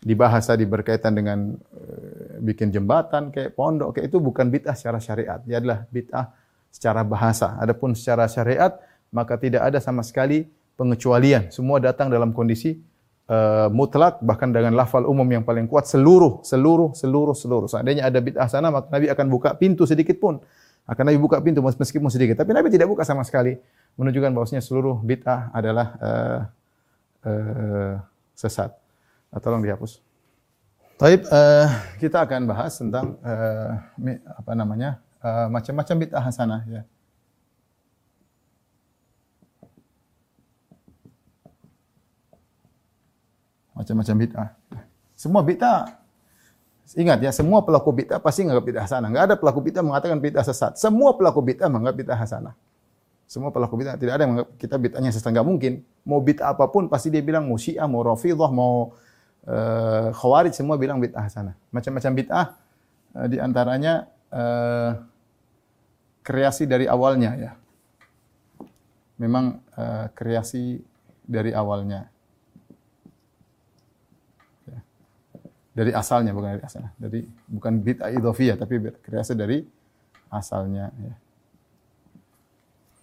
dibahas tadi berkaitan dengan uh, bikin jembatan kayak pondok kayak itu bukan bid'ah secara syariat. Dia adalah bid'ah secara bahasa. Adapun secara syariat maka tidak ada sama sekali pengecualian. Semua datang dalam kondisi uh, mutlak bahkan dengan lafal umum yang paling kuat seluruh seluruh seluruh seluruh. Seandainya ada bid'ah sana maka Nabi akan buka pintu sedikit pun akan Nabi buka pintu meskipun sedikit. Tapi Nabi tidak buka sama sekali. Menunjukkan bahwasanya seluruh bid'ah adalah uh, uh, sesat. Nah, tolong dihapus. Taib, uh, kita akan bahas tentang uh, apa namanya uh, macam-macam bid'ah hasanah ya. Macam-macam bid'ah. Semua bid'ah Ingat ya, semua pelaku bid'ah pasti menganggap bid'ah hasanah. Enggak ada pelaku bid'ah mengatakan bid'ah sesat. Semua pelaku bid'ah menganggap bid'ah hasanah. Semua pelaku bid'ah tidak ada yang menganggap kita bid'ahnya sesat. Enggak mungkin. Mau bid'ah apa pun pasti dia bilang mau Syiah, mau Rafidhah, mau uh, Khawarij semua bilang bid'ah hasanah. Macam-macam bid'ah uh, di antaranya uh, kreasi dari awalnya ya. Memang uh, kreasi dari awalnya. dari asalnya bukan dari asalnya. Dari bukan bid'ah idhofiyah tapi kreasi dari asalnya ya.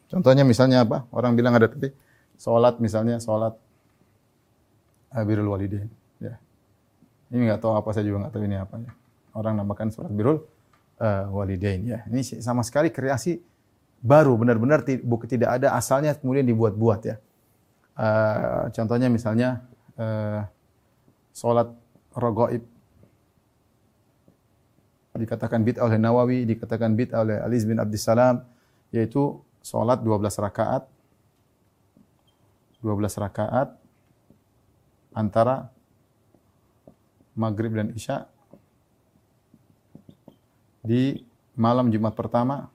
Contohnya misalnya apa? Orang bilang ada tapi salat misalnya salat birrul walidain ya. Ini enggak tahu apa saya juga enggak tahu ini apa ya. Orang namakan salat birrul uh, walidain ya. Ini sama sekali kreasi baru benar-benar tidak ada asalnya kemudian dibuat-buat ya. Uh, contohnya misalnya uh, salat rogoib. Dikatakan bid'ah oleh Nawawi, dikatakan bid'ah oleh Ali bin Abdissalam, yaitu sholat 12 rakaat, 12 rakaat antara maghrib dan isya di malam Jumat pertama.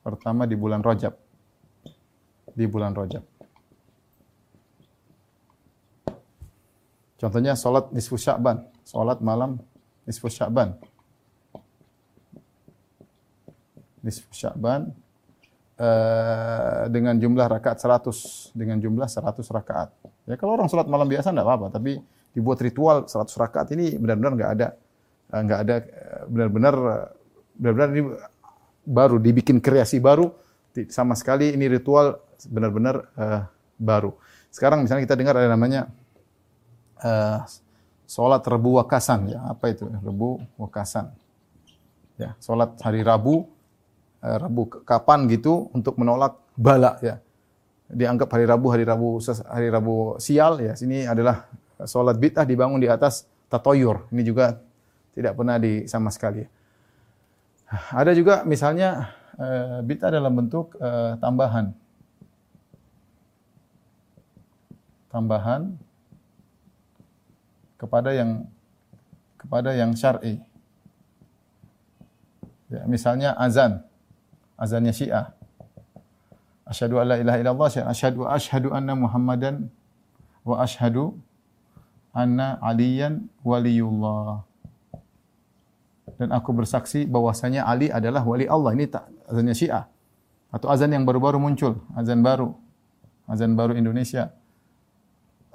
Pertama di bulan Rajab. Di bulan Rajab. Contohnya salat nisfu Sya'ban, salat malam nisfu Sya'ban. Nisfu Sya'ban uh, dengan jumlah rakaat 100, dengan jumlah 100 rakaat. Ya kalau orang salat malam biasa enggak apa-apa, tapi dibuat ritual 100 rakaat ini benar-benar enggak ada enggak eh, ada eh, benar-benar benar-benar ini baru dibikin kreasi baru. Sama sekali ini ritual benar-benar uh, baru. Sekarang misalnya kita dengar ada namanya uh, sholat Rebu Wakasan. Ya apa itu? Rebu Wakasan. Ya sholat hari Rabu Rabu. Kapan gitu untuk menolak bala. ya. Dianggap hari Rabu hari Rabu hari Rabu sial ya. Sini adalah sholat bid'ah dibangun di atas tatoyur. Ini juga tidak pernah di sama sekali. Ada juga misalnya uh, bid'ah dalam bentuk uh, tambahan. Tambahan kepada yang kepada yang syar'i. Ya, misalnya azan. Azannya Syiah. Asyhadu alla ilaha illallah, asyhadu asyhadu anna Muhammadan wa asyhadu anna aliyan waliyullah. Dan aku bersaksi bahwasanya Ali adalah wali Allah. Ini tak azannya Syiah. Atau azan yang baru-baru muncul, azan baru. Azan baru Indonesia.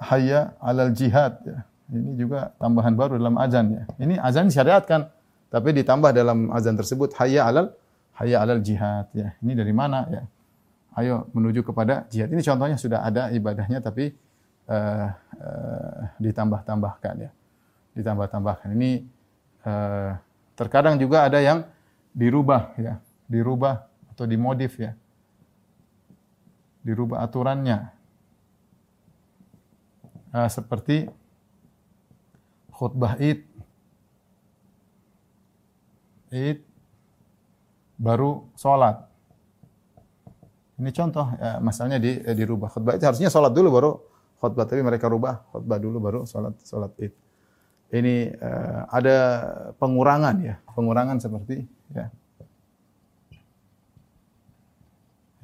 Hayya alal jihad. Ini juga tambahan baru dalam azan ya. Ini azan syariatkan Tapi ditambah dalam azan tersebut hayya alal hayya alal jihad ya. Ini dari mana ya? Ayo menuju kepada jihad. Ini contohnya sudah ada ibadahnya tapi uh, uh, ditambah-tambahkan ya. Ditambah-tambahkan. Ini uh, terkadang juga ada yang dirubah ya, dirubah atau dimodif ya. Dirubah aturannya. Uh, seperti khutbah Id Id baru sholat. Ini contoh, ya, masalahnya di, eh, dirubah. Khutbah itu harusnya sholat dulu baru khutbah, tapi mereka rubah khutbah dulu baru sholat sholat id. Ini uh, ada pengurangan ya, pengurangan seperti ya,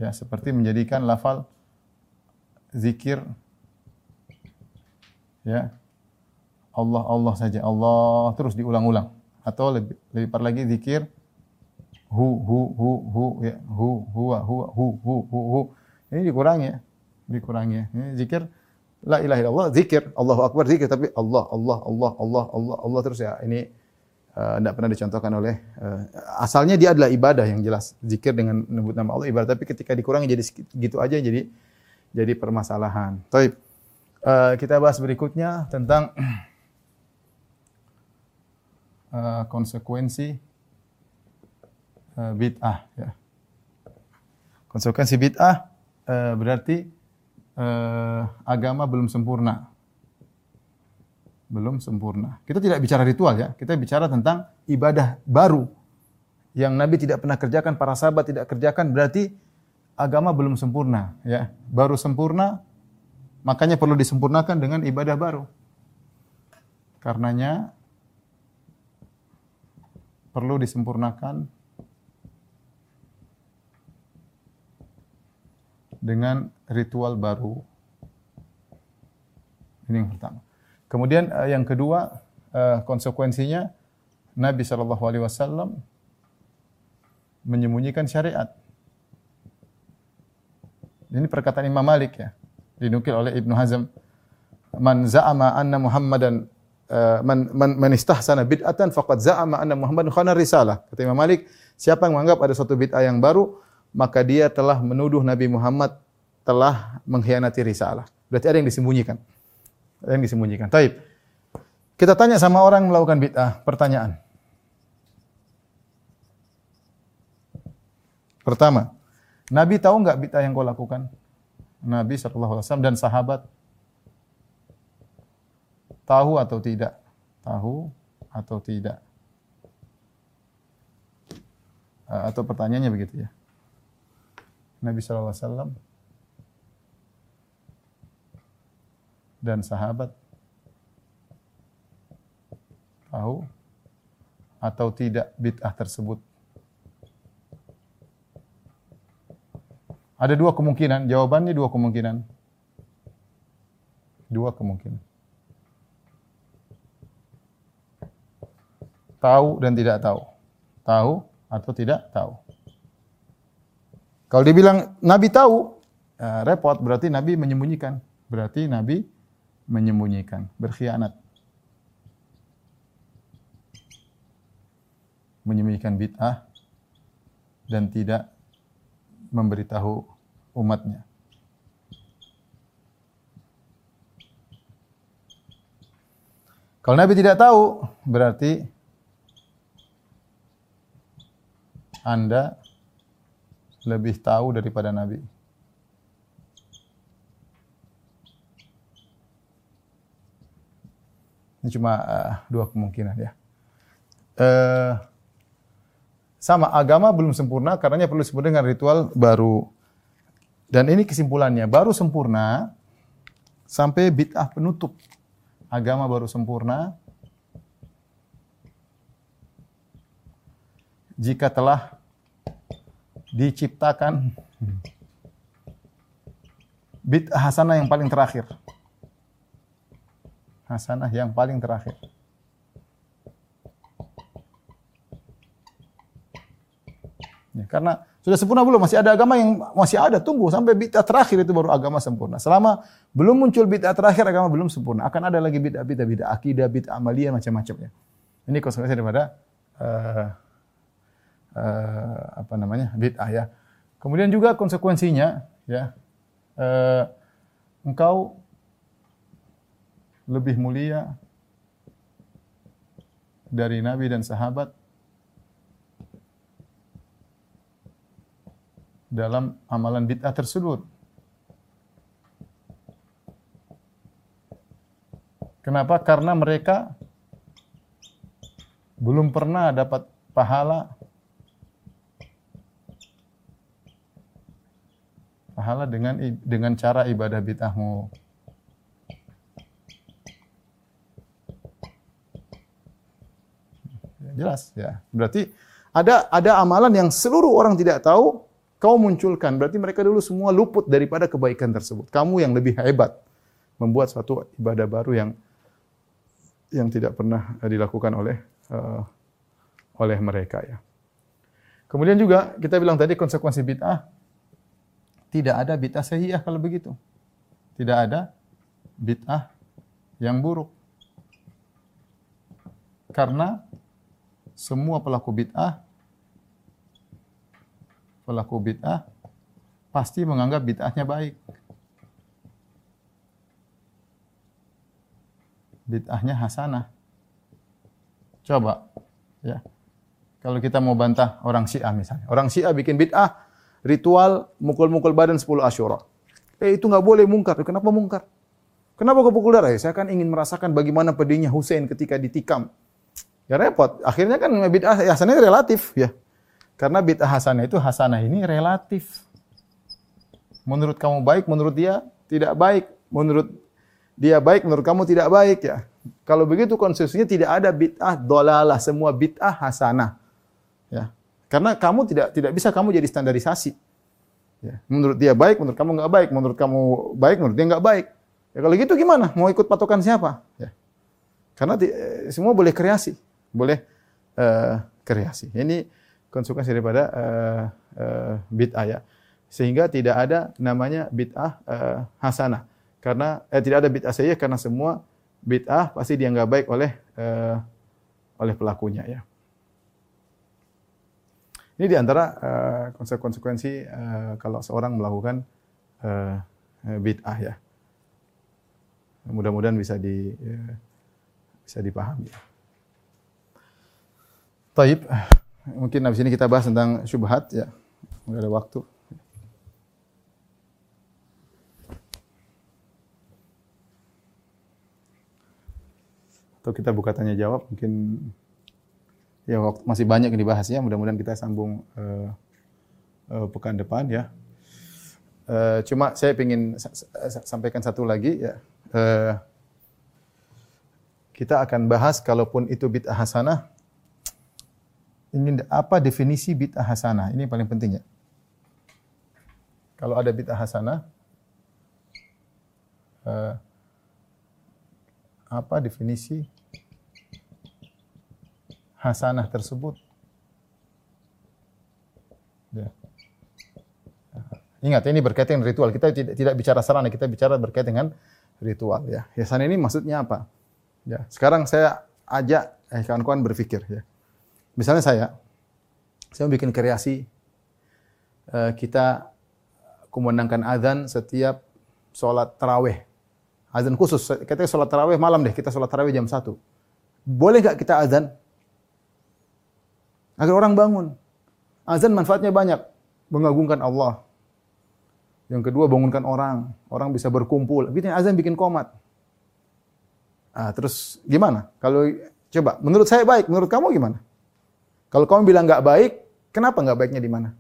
ya seperti menjadikan lafal zikir ya Allah Allah saja Allah terus diulang-ulang atau lebih lebih lagi zikir hu hu hu hu ya. Hu huwa huwa hu hu hu hu. Ini dikurangi ya. Dikurangi ya. ini zikir. La ilaha illallah zikir. Allahu akbar zikir. Tapi Allah Allah Allah Allah Allah Allah terus ya. Ini tidak uh, pernah dicontohkan oleh uh, asalnya dia adalah ibadah yang jelas. Zikir dengan menyebut nama Allah ibadah. Tapi ketika dikurangi jadi gitu aja jadi jadi permasalahan. Taib. Uh, kita bahas berikutnya tentang uh, konsekuensi uh, bid'ah ya. Konsekuensi bid'ah uh, berarti uh, agama belum sempurna. Belum sempurna. Kita tidak bicara ritual ya, kita bicara tentang ibadah baru yang Nabi tidak pernah kerjakan, para sahabat tidak kerjakan, berarti agama belum sempurna ya. Baru sempurna makanya perlu disempurnakan dengan ibadah baru. Karenanya perlu disempurnakan dengan ritual baru. Ini yang pertama. Kemudian uh, yang kedua uh, konsekuensinya Nabi Shallallahu Alaihi Wasallam menyembunyikan syariat. Ini perkataan Imam Malik ya, dinukil oleh Ibnu Hazm. Man za'ama anna Muhammadan uh, man, man, man istahsana bid'atan faqad za'ama anna Muhammadan khana risalah. Kata Imam Malik, siapa yang menganggap ada suatu bid'ah yang baru, maka dia telah menuduh Nabi Muhammad telah mengkhianati risalah. Berarti ada yang disembunyikan. Ada yang disembunyikan. Taib. Kita tanya sama orang melakukan bid'ah, pertanyaan. Pertama, Nabi tahu nggak bid'ah yang kau lakukan? Nabi SAW dan sahabat tahu atau tidak? Tahu atau tidak? Atau pertanyaannya begitu ya. Nabi SAW dan sahabat tahu atau tidak bid'ah tersebut. Ada dua kemungkinan, jawabannya dua kemungkinan. Dua kemungkinan. Tahu dan tidak tahu. Tahu atau tidak tahu. Kalau dibilang Nabi tahu, ya repot berarti Nabi menyembunyikan. Berarti Nabi menyembunyikan, berkhianat. Menyembunyikan bid'ah dan tidak memberitahu umatnya. Kalau Nabi tidak tahu, berarti Anda lebih tahu daripada Nabi. Ini cuma uh, dua kemungkinan ya. Uh, sama agama belum sempurna karenanya perlu disebut dengan ritual baru. Dan ini kesimpulannya, baru sempurna sampai bid'ah penutup. Agama baru sempurna jika telah diciptakan bid'ah hasanah yang paling terakhir. Hasanah yang paling terakhir. Ya, karena sudah sempurna belum? Masih ada agama yang masih ada. Tunggu sampai bid'ah terakhir itu baru agama sempurna. Selama belum muncul bid'ah terakhir agama belum sempurna. Akan ada lagi bid'ah bid'ah bid'ah akidah, bid'ah amalia macam-macam ya. Ini konsekuensi daripada uh, uh, apa namanya bid'ah ya. Kemudian juga konsekuensinya ya uh, engkau lebih mulia dari nabi dan sahabat dalam amalan bid'ah tersebut. Kenapa? Karena mereka belum pernah dapat pahala pahala dengan dengan cara ibadah bid'ahmu. Jelas ya. Berarti ada ada amalan yang seluruh orang tidak tahu, kau munculkan. Berarti mereka dulu semua luput daripada kebaikan tersebut. Kamu yang lebih hebat membuat suatu ibadah baru yang yang tidak pernah dilakukan oleh uh, oleh mereka ya. Kemudian juga kita bilang tadi konsekuensi bid'ah tidak ada bid'ah sahihah kalau begitu. Tidak ada bid'ah yang buruk. Karena semua pelaku bid'ah pelaku bid'ah pasti menganggap bid'ahnya baik. bid'ahnya hasanah. Coba ya. Kalau kita mau bantah orang Syiah misalnya. Orang Syiah bikin bid'ah ritual mukul-mukul badan 10 Asyura. Eh itu nggak boleh mungkar. Kenapa mungkar? Kenapa kau pukul darah? Ya, saya kan ingin merasakan bagaimana pedihnya Hussein ketika ditikam. Ya repot. Akhirnya kan bid'ah hasanah relatif ya. Karena bid'ah hasanah itu hasanah ini relatif. Menurut kamu baik, menurut dia tidak baik. Menurut dia baik, menurut kamu tidak baik ya. Kalau begitu konsepsinya tidak ada bid'ah dolalah, semua bid'ah hasanah. Ya. Karena kamu tidak tidak bisa kamu jadi standarisasi. Ya. Menurut dia baik, menurut kamu nggak baik, menurut kamu baik, menurut dia nggak baik. Ya kalau gitu gimana? Mau ikut patokan siapa? Ya. Karena eh, semua boleh kreasi, boleh uh, kreasi. Ini konsekuensi daripada uh, uh, bid'ah ya. Sehingga tidak ada namanya bid'ah uh, hasanah. Karena eh, tidak ada bid'ah saja karena semua bid'ah pasti dianggap baik oleh eh, oleh pelakunya ya. Ini di antara uh, konsekuensi uh, kalau seorang melakukan uh, bid'ah ya. Mudah-mudahan bisa di uh, bisa dipahami. Taib, mungkin habis ini kita bahas tentang syubhat ya. Enggak ada waktu. atau kita buka tanya jawab mungkin ya waktu masih banyak yang dibahas ya. Mudah-mudahan kita sambung uh, uh, pekan depan ya. Uh, cuma saya ingin sampaikan satu lagi ya. Uh, kita akan bahas kalaupun itu bid'ah hasanah ingin apa definisi bid'ah hasanah? Ini paling penting ya. Kalau ada bid'ah hasanah uh, apa definisi hasanah tersebut. Ya. Ingat ini berkaitan dengan ritual. Kita tidak, tidak bicara sarana, kita bicara berkaitan dengan ritual ya. Hasanah ini maksudnya apa? Ya, sekarang saya ajak eh kawan-kawan berpikir ya. Misalnya saya saya bikin kreasi uh, kita kumandangkan azan setiap sholat taraweh azan khusus. Kita sholat tarawih malam deh, kita sholat tarawih jam 1. Boleh nggak kita azan? Agar orang bangun. Azan manfaatnya banyak. Mengagungkan Allah. Yang kedua bangunkan orang. Orang bisa berkumpul. Bikin azan bikin komat. Ah, terus gimana? Kalau coba, menurut saya baik, menurut kamu gimana? Kalau kamu bilang nggak baik, kenapa nggak baiknya di mana?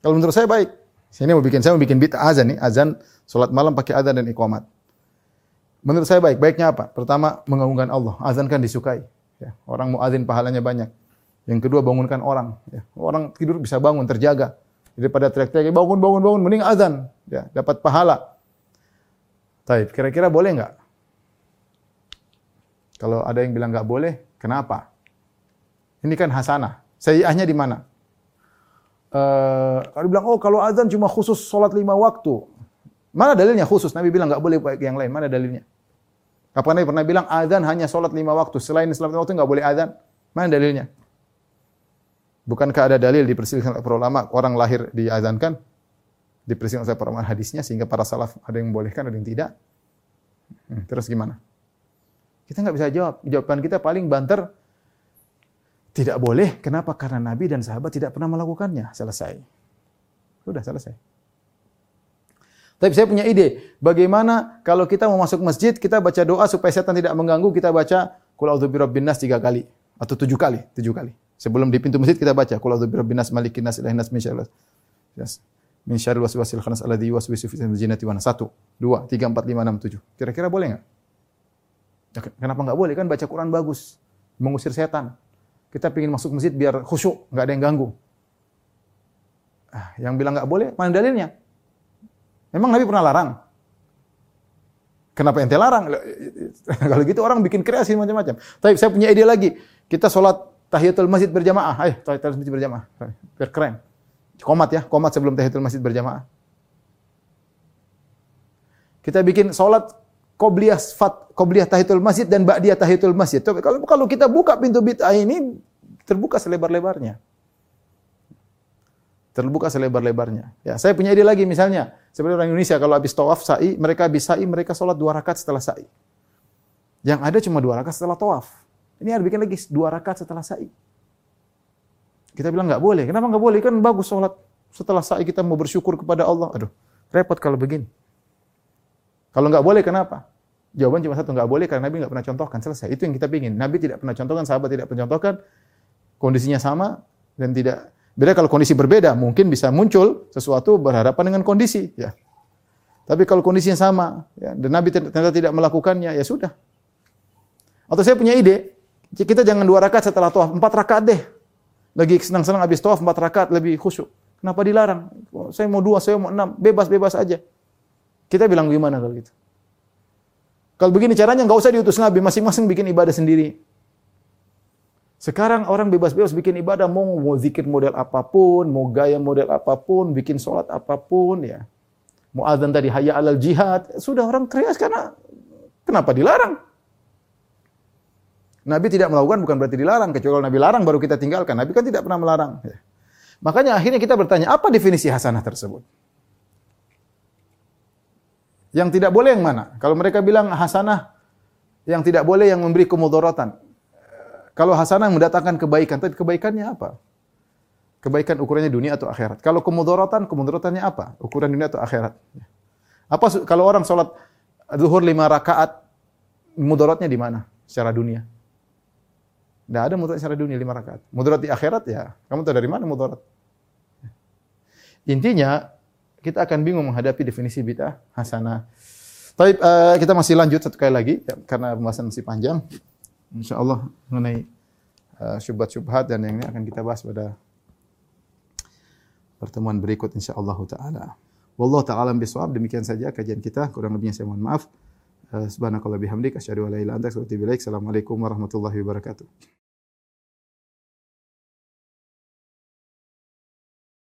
Kalau menurut saya baik, Sini mau bikin saya mau bikin bid'ah azan nih, azan salat malam pakai azan dan iqamat. Menurut saya baik. Baiknya apa? Pertama, mengagungkan Allah. Azan kan disukai. Ya. Orang mau azan pahalanya banyak. Yang kedua, bangunkan orang. Ya. Orang tidur bisa bangun, terjaga. Daripada teriak-teriak, bangun, bangun, bangun. Mending azan. Ya. Dapat pahala. Taib. Kira-kira boleh nggak? Kalau ada yang bilang nggak boleh, kenapa? Ini kan hasanah. Sayyahnya di mana? Uh, kalau bilang, oh kalau azan cuma khusus sholat lima waktu. Mana dalilnya khusus? Nabi bilang nggak boleh yang lain. Mana dalilnya? Kapan Nabi pernah bilang azan hanya sholat lima waktu. Selain sholat lima waktu nggak boleh azan? Mana dalilnya? Bukankah ada dalil diperselisihkan oleh para ulama orang lahir diazankan diperselisihkan oleh para ulama hadisnya sehingga para salaf ada yang membolehkan ada yang tidak? Hmm, terus gimana? Kita nggak bisa jawab. Jawaban kita paling banter tidak boleh. Kenapa? Karena Nabi dan sahabat tidak pernah melakukannya. Selesai. Sudah selesai. Tapi saya punya ide. Bagaimana kalau kita mau masuk masjid, kita baca doa supaya setan tidak mengganggu, kita baca Qul a'udzu birabbin nas tiga kali atau tujuh kali, tujuh kali. Sebelum di pintu masjid kita baca Qul a'udzu birabbin nas malikin nas ilahin nas min syarril yes. min syarril waswasil khannas alladzi yuwaswisu fi jinnati wan Satu, dua, tiga, empat, lima, enam, tujuh. Kira-kira boleh nggak? Ya, kenapa nggak boleh? Kan baca Quran bagus, mengusir setan. Kita ingin masuk masjid biar khusyuk, nggak ada yang ganggu. Ah, yang bilang nggak boleh, mana dalilnya? Memang Nabi pernah larang? Kenapa ente larang? Kalau gitu orang bikin kreasi macam-macam. Tapi saya punya ide lagi. Kita sholat tahiyatul masjid berjamaah. Ayo, tahiyatul masjid berjamaah. Biar keren. Komat ya, komat sebelum tahiyatul masjid berjamaah. Kita bikin sholat qobliyah fat qobliyah tahiyatul masjid dan ba'diyah tahiyatul masjid. Kalau kalau kita buka pintu bid'ah ini terbuka selebar-lebarnya terbuka selebar-lebarnya. Ya, saya punya ide lagi misalnya, seperti orang Indonesia kalau habis tawaf sa'i, mereka habis sa'i, mereka sholat dua rakaat setelah sa'i. Yang ada cuma dua rakaat setelah tawaf. Ini harus bikin lagi dua rakaat setelah sa'i. Kita bilang nggak boleh. Kenapa nggak boleh? Kan bagus sholat setelah sa'i kita mau bersyukur kepada Allah. Aduh, repot kalau begini. Kalau nggak boleh, kenapa? Jawaban cuma satu, nggak boleh karena Nabi nggak pernah contohkan. Selesai. Itu yang kita ingin. Nabi tidak pernah contohkan, sahabat tidak pernah contohkan. Kondisinya sama dan tidak Beda kalau kondisi berbeda, mungkin bisa muncul sesuatu berhadapan dengan kondisi. Ya. Tapi kalau kondisinya sama, ya, dan Nabi ternyata tidak melakukannya, ya sudah. Atau saya punya ide, kita jangan dua rakaat setelah tawaf, empat rakaat deh. Lagi senang-senang habis tawaf, empat rakaat lebih khusyuk. Kenapa dilarang? Saya mau dua, saya mau enam, bebas-bebas aja. Kita bilang gimana kalau gitu? Kalau begini caranya nggak usah diutus Nabi, masing-masing bikin ibadah sendiri. Sekarang orang bebas-bebas bikin ibadah, mau, mau zikir model apa pun, mau gaya model apa pun, bikin sholat apa pun, ya. Mau azan tadi hayya alal jihad, sudah orang kreas karena kenapa dilarang? Nabi tidak melakukan bukan berarti dilarang, kecuali kalau Nabi larang baru kita tinggalkan. Nabi kan tidak pernah melarang. Ya. Makanya akhirnya kita bertanya, apa definisi hasanah tersebut? Yang tidak boleh yang mana? Kalau mereka bilang hasanah, yang tidak boleh yang memberi kemudorotan. Kalau hasanah mendatangkan kebaikan, tapi kebaikannya apa? Kebaikan ukurannya dunia atau akhirat. Kalau kemudorotan, kemudorotannya apa? Ukuran dunia atau akhirat. Apa kalau orang sholat zuhur lima rakaat, mudaratnya di mana? Secara dunia. Tidak ada mudarat secara dunia lima rakaat. Mudarat di akhirat ya, kamu tahu dari mana mudarat? Intinya kita akan bingung menghadapi definisi bid'ah hasanah. Tapi uh, kita masih lanjut satu kali lagi ya, karena pembahasan masih panjang insya Allah mengenai uh, syubhat-syubhat dan yang ini akan kita bahas pada pertemuan berikut insya Allah taala. Wallahu taala bisawab. Demikian saja kajian kita. Kurang lebihnya saya mohon maaf. Uh, subhanakallah bihamdik asyhadu an la ilaha illa anta astaghfiruka. Assalamualaikum warahmatullahi wabarakatuh.